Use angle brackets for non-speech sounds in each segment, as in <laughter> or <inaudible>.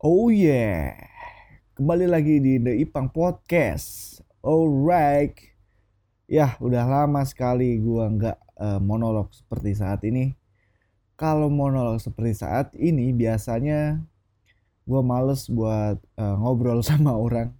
Oh yeah, kembali lagi di The Ipang Podcast. Alright, ya udah lama sekali gua nggak uh, monolog seperti saat ini. Kalau monolog seperti saat ini biasanya gua males buat uh, ngobrol <laughs> sama orang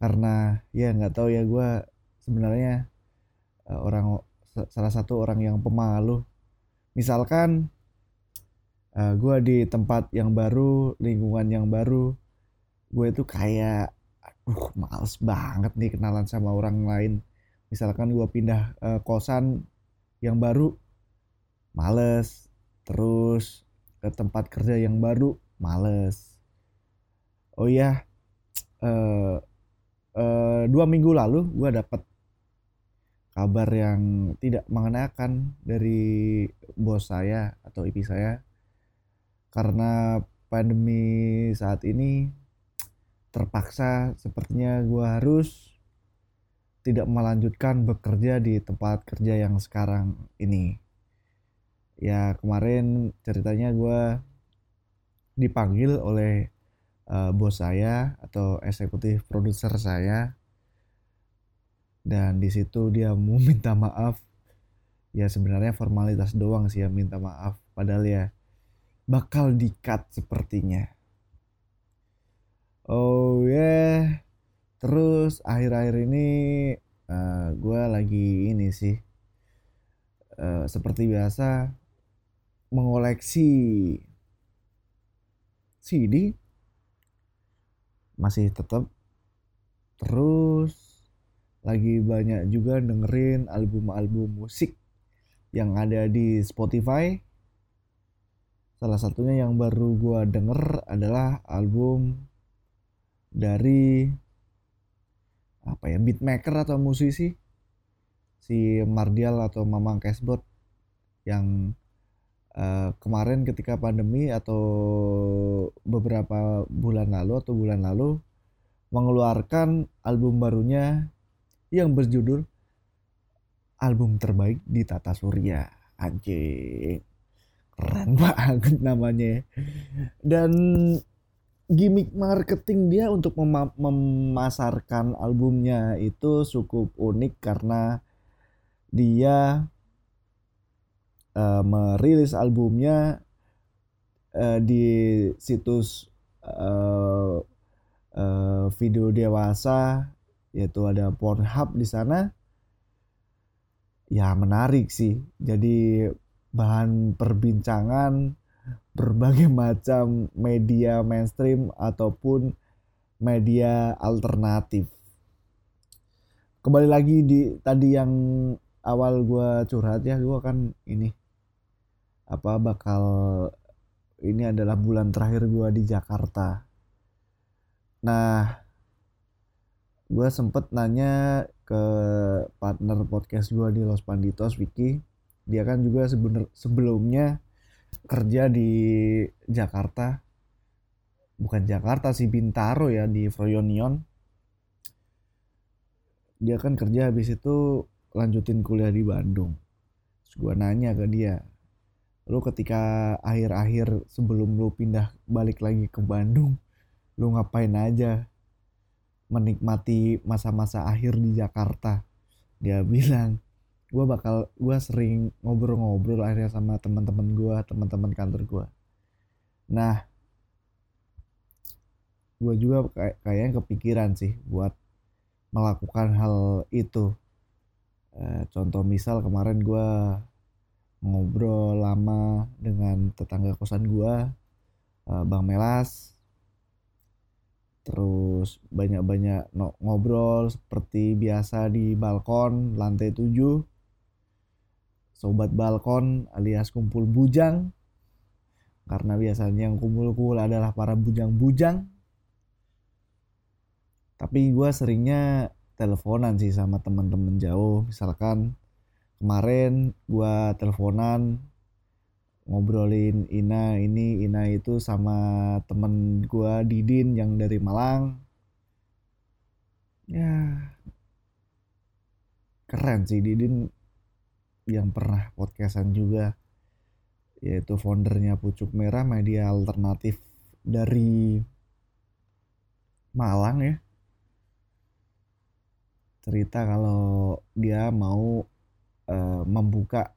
karena ya nggak tahu ya gua sebenarnya uh, orang salah satu orang yang pemalu. Misalkan uh, eh, gue di tempat yang baru lingkungan yang baru gue itu kayak aduh males banget nih kenalan sama orang lain. Misalkan gue pindah uh, kosan yang baru males. Terus ke tempat kerja yang baru males. Oh iya uh, uh, dua minggu lalu gue dapet kabar yang tidak mengenakan dari bos saya atau IP saya karena pandemi saat ini terpaksa sepertinya gue harus tidak melanjutkan bekerja di tempat kerja yang sekarang ini. Ya kemarin ceritanya gue dipanggil oleh uh, bos saya atau eksekutif produser saya. Dan di situ dia mau <laughs> minta maaf. Ya sebenarnya formalitas doang sih ya minta maaf. Padahal ya bakal dikat sepertinya. Oh ya, yeah. terus akhir-akhir ini uh, eh, gue lagi ini sih, uh, seperti biasa mengoleksi CD masih tetap terus lagi banyak juga dengerin album-album musik yang ada di Spotify Salah satunya yang baru gue denger adalah album dari apa ya beatmaker atau musisi si Mardial atau Mamang Cashbot yang uh, kemarin ketika pandemi atau beberapa bulan lalu atau bulan lalu mengeluarkan album barunya yang berjudul album terbaik di Tata Surya. Anjing keren banget namanya. Dan gimmick marketing dia untuk mem memasarkan albumnya itu cukup unik karena dia uh, merilis albumnya uh, di situs uh, uh, video dewasa yaitu ada Pornhub di sana. Ya menarik sih. Jadi bahan perbincangan berbagai <laughs> macam media mainstream ataupun media alternatif. Kembali lagi di tadi yang awal gue curhat ya, gue kan ini apa bakal ini adalah bulan terakhir gue di Jakarta. Nah, gue sempet nanya ke partner podcast gue di Los Panditos, Vicky dia kan juga sebener, sebelumnya kerja di Jakarta. Bukan Jakarta sih Bintaro ya di Froyonion. Dia kan kerja habis itu lanjutin kuliah di Bandung. Terus gue nanya ke dia lu ketika akhir-akhir sebelum lu pindah balik lagi ke Bandung lu ngapain aja menikmati masa-masa akhir di Jakarta? Dia bilang gue bakal gue sering ngobrol-ngobrol akhirnya sama teman-teman gue teman-teman kantor gue nah gue juga kayak kayaknya kepikiran sih buat melakukan hal itu. E, contoh misal kemarin gue ngobrol lama dengan tetangga kosan gue e, bang Melas. Terus banyak-banyak ngobrol seperti biasa di balkon lantai 7 sobat balkon alias kumpul bujang. Karena biasanya yang kumpul-kumpul adalah para bujang-bujang. Tapi gue seringnya teleponan sih sama teman-teman jauh. Misalkan kemarin gue teleponan ngobrolin Ina ini Ina itu sama temen gue Didin yang dari Malang. Ya keren sih Didin yang pernah podcastan juga yaitu foundernya Pucuk Merah media alternatif dari Malang ya. Cerita kalau dia mau uh, membuka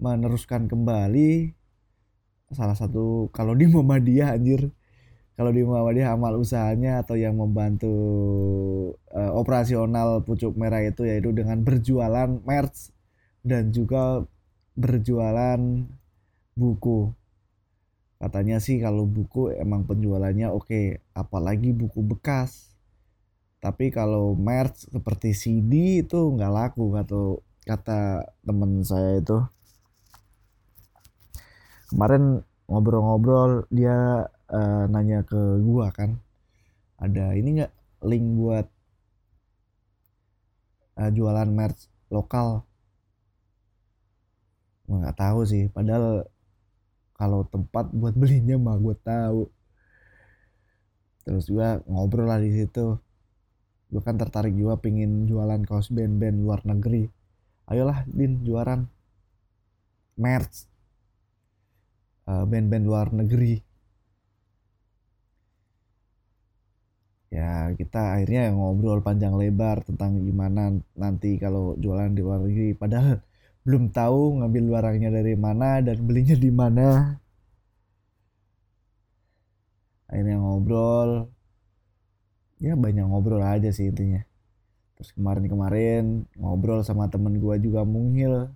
meneruskan kembali salah satu kalau di Muhammadiyah anjir. Kalau di Muhammadiyah amal usahanya atau yang membantu uh, operasional pucuk merah itu yaitu dengan berjualan merch dan juga berjualan buku. Katanya sih kalau buku emang penjualannya oke apalagi buku bekas. Tapi kalau merch seperti CD itu nggak laku atau kata temen saya itu. Kemarin ngobrol-ngobrol dia uh, nanya ke gua kan ada ini nggak link buat uh, jualan merch lokal nggak tahu sih. Padahal kalau tempat buat belinya mah gue tahu. Terus juga ngobrol lah di situ. Gue kan tertarik juga pingin jualan kaos band-band luar negeri. Ayolah din jualan. Merch. Uh, band-band luar negeri. Ya kita akhirnya ngobrol panjang lebar tentang gimana nanti kalau jualan di luar negeri. Padahal belum tahu ngambil barangnya dari mana dan belinya di mana. Akhirnya ngobrol. Ya banyak ngobrol aja sih intinya. Terus kemarin-kemarin ngobrol sama temen gue juga mungil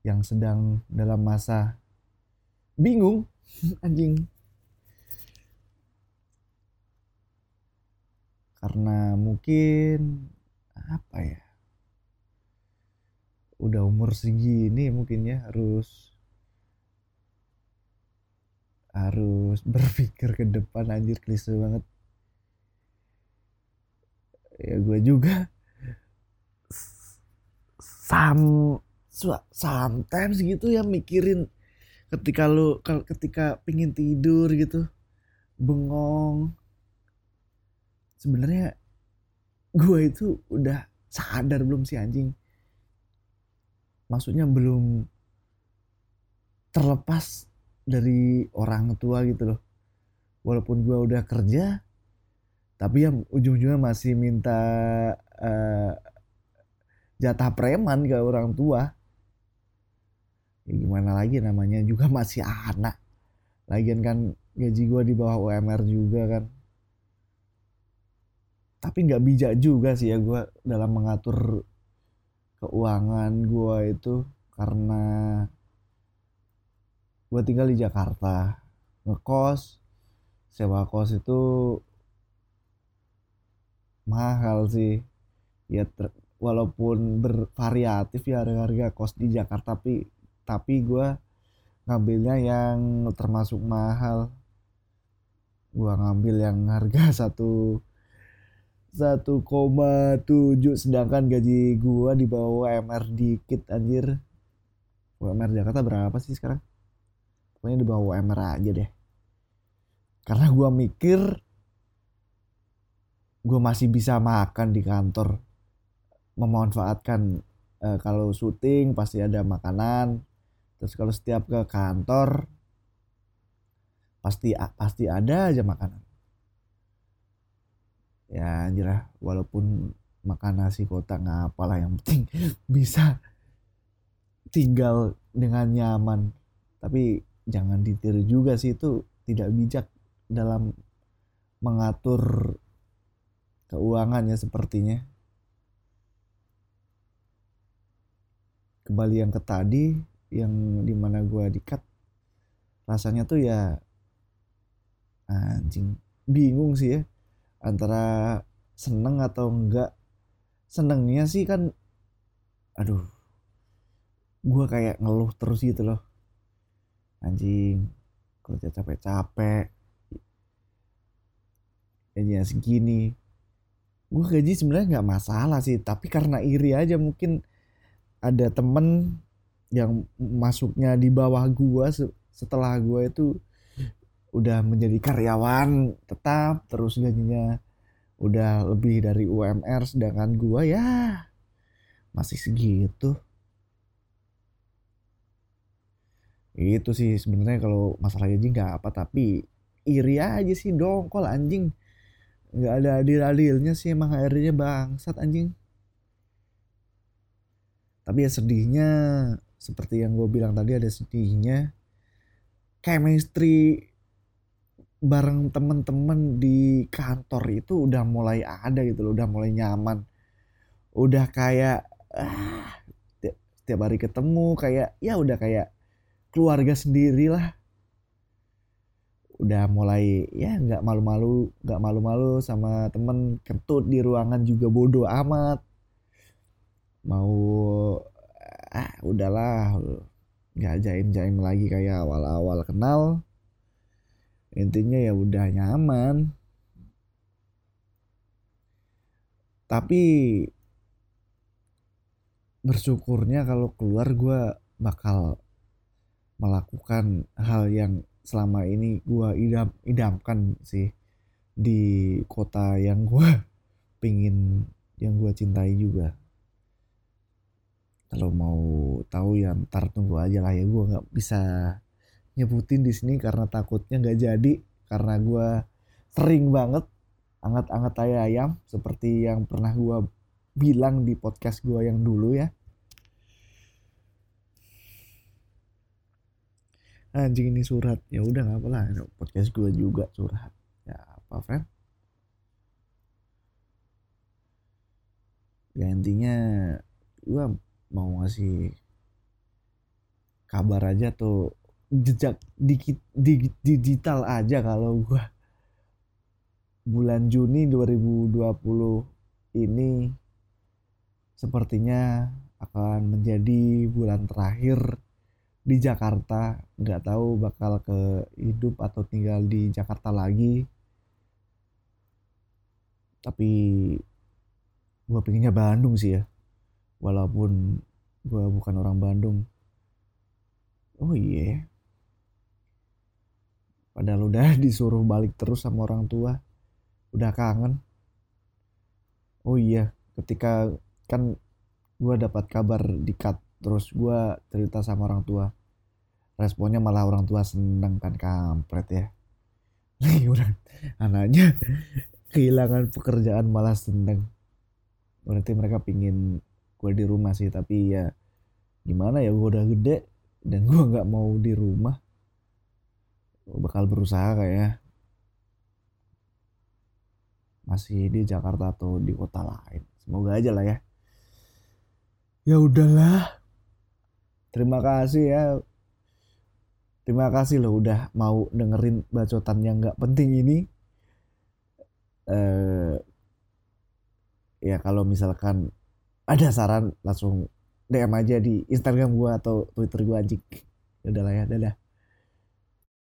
yang sedang dalam masa bingung. <laughs> Anjing. Karena mungkin apa ya udah umur segini mungkin ya harus harus <laughs> berpikir ke depan anjir klise banget. Ya gue juga sam sometimes gitu ya mikirin ketika lu ketika pingin tidur gitu bengong. Sebenarnya gue itu udah sadar belum sih anjing maksudnya belum terlepas dari orang tua gitu loh. Walaupun gue udah kerja tapi yang ujung-ujungnya masih minta uh, jatah preman ke orang tua. Ya gimana lagi namanya juga masih anak. Lagian kan gaji gue di bawah UMR juga kan. Tapi nggak bijak juga sih ya gue dalam mengatur keuangan gue itu karena gue tinggal di Jakarta. Ngekos sewa kos itu mahal sih. Ya walaupun bervariatif ya harga-harga kos di Jakarta tapi tapi gue ngambilnya yang termasuk mahal. Gue ngambil yang harga <laughs> satu satu koma tujuh sedangkan gaji gue di bawah UMR dikit anjir. UMR Jakarta berapa sih sekarang? Pokoknya di bawah UMR aja deh. Karena gue mikir gue masih bisa makan di kantor. Memanfaatkan uh, kalau syuting pasti ada makanan. Terus kalau setiap ke kantor pasti pasti ada aja makanan ya anjir walaupun makan nasi kotak nggak apalah yang penting <laughs> bisa tinggal dengan nyaman. Tapi jangan ditiru juga sih itu tidak bijak dalam mengatur keuangannya sepertinya. Kembali yang ke tadi yang di mana gue dikat rasanya tuh ya anjing bingung sih ya antara seneng atau enggak? Senengnya sih kan aduh gue kayak ngeluh terus gitu loh. Anjing kerja capek-capek gajinya segini. Gue gaji sebenarnya nggak masalah sih tapi karena iri aja mungkin ada temen yang masuknya di bawah gua setelah gua itu udah menjadi karyawan tetap terus gajinya udah lebih dari UMR sedangkan gua ya masih segitu. Itu sih sebenarnya kalau masalah gaji nggak apa tapi iri aja sih dongkol anjing. Nggak ada adil-adilnya sih emang HRD-nya bangsat anjing. Tapi ya sedihnya seperti yang gue bilang tadi ada sedihnya. Chemistry bareng temen-temen di kantor itu udah mulai ada gitu loh udah mulai nyaman. Udah kayak ah, setiap hari ketemu kayak ya udah kayak keluarga sendiri lah udah mulai ya nggak malu-malu nggak malu-malu sama temen kentut di ruangan juga bodoh amat. Mau ah udahlah nggak jaim-jaim lagi kayak awal-awal kenal intinya ya udah nyaman. Tapi bersyukurnya kalau keluar gue bakal melakukan hal yang selama ini gue idam idamkan sih di kota yang gue <laughs> pingin yang gue cintai juga. Kalau mau tahu ya ntar tunggu aja lah ya gue nggak bisa nyebutin di sini karena takutnya nggak jadi karena gue sering banget anget-anget tai ayam seperti yang pernah gue bilang di podcast gue yang dulu ya. Anjing ini surat. Ya udah nggak apa lah. Podcast gue juga surat. Ya apa friend ya intinya gue mau ngasih kabar aja tuh jejak dikit di, digital aja kalau gue bulan Juni 2020 ini sepertinya akan menjadi bulan terakhir di Jakarta. Nggak tahu bakal ke hidup atau tinggal di Jakarta lagi. Tapi gue pinginnya Bandung sih ya. Walaupun gue bukan orang Bandung. Oh iya yeah. Padahal udah <laughs> disuruh balik terus sama orang tua. Udah kangen. Oh iya ketika kan gue dapat kabar di cut terus gue cerita sama orang tua. Responnya malah orang tua seneng kan kampret ya. <laughs> Lagi orang anaknya <laughs> kehilangan pekerjaan malah seneng. Berarti mereka pingin gue di rumah sih tapi ya gimana ya gue udah gede dan gue nggak mau di rumah bakal berusaha kayak masih di Jakarta atau di kota lain? Semoga aja lah ya. Ya udahlah. Terima kasih ya. Terima kasih loh udah mau dengerin bacotan yang nggak penting ini. Eh ya kalau misalkan ada saran langsung DM aja di Instagram gua atau Twitter gua anjing. Ya udahlah ya dadah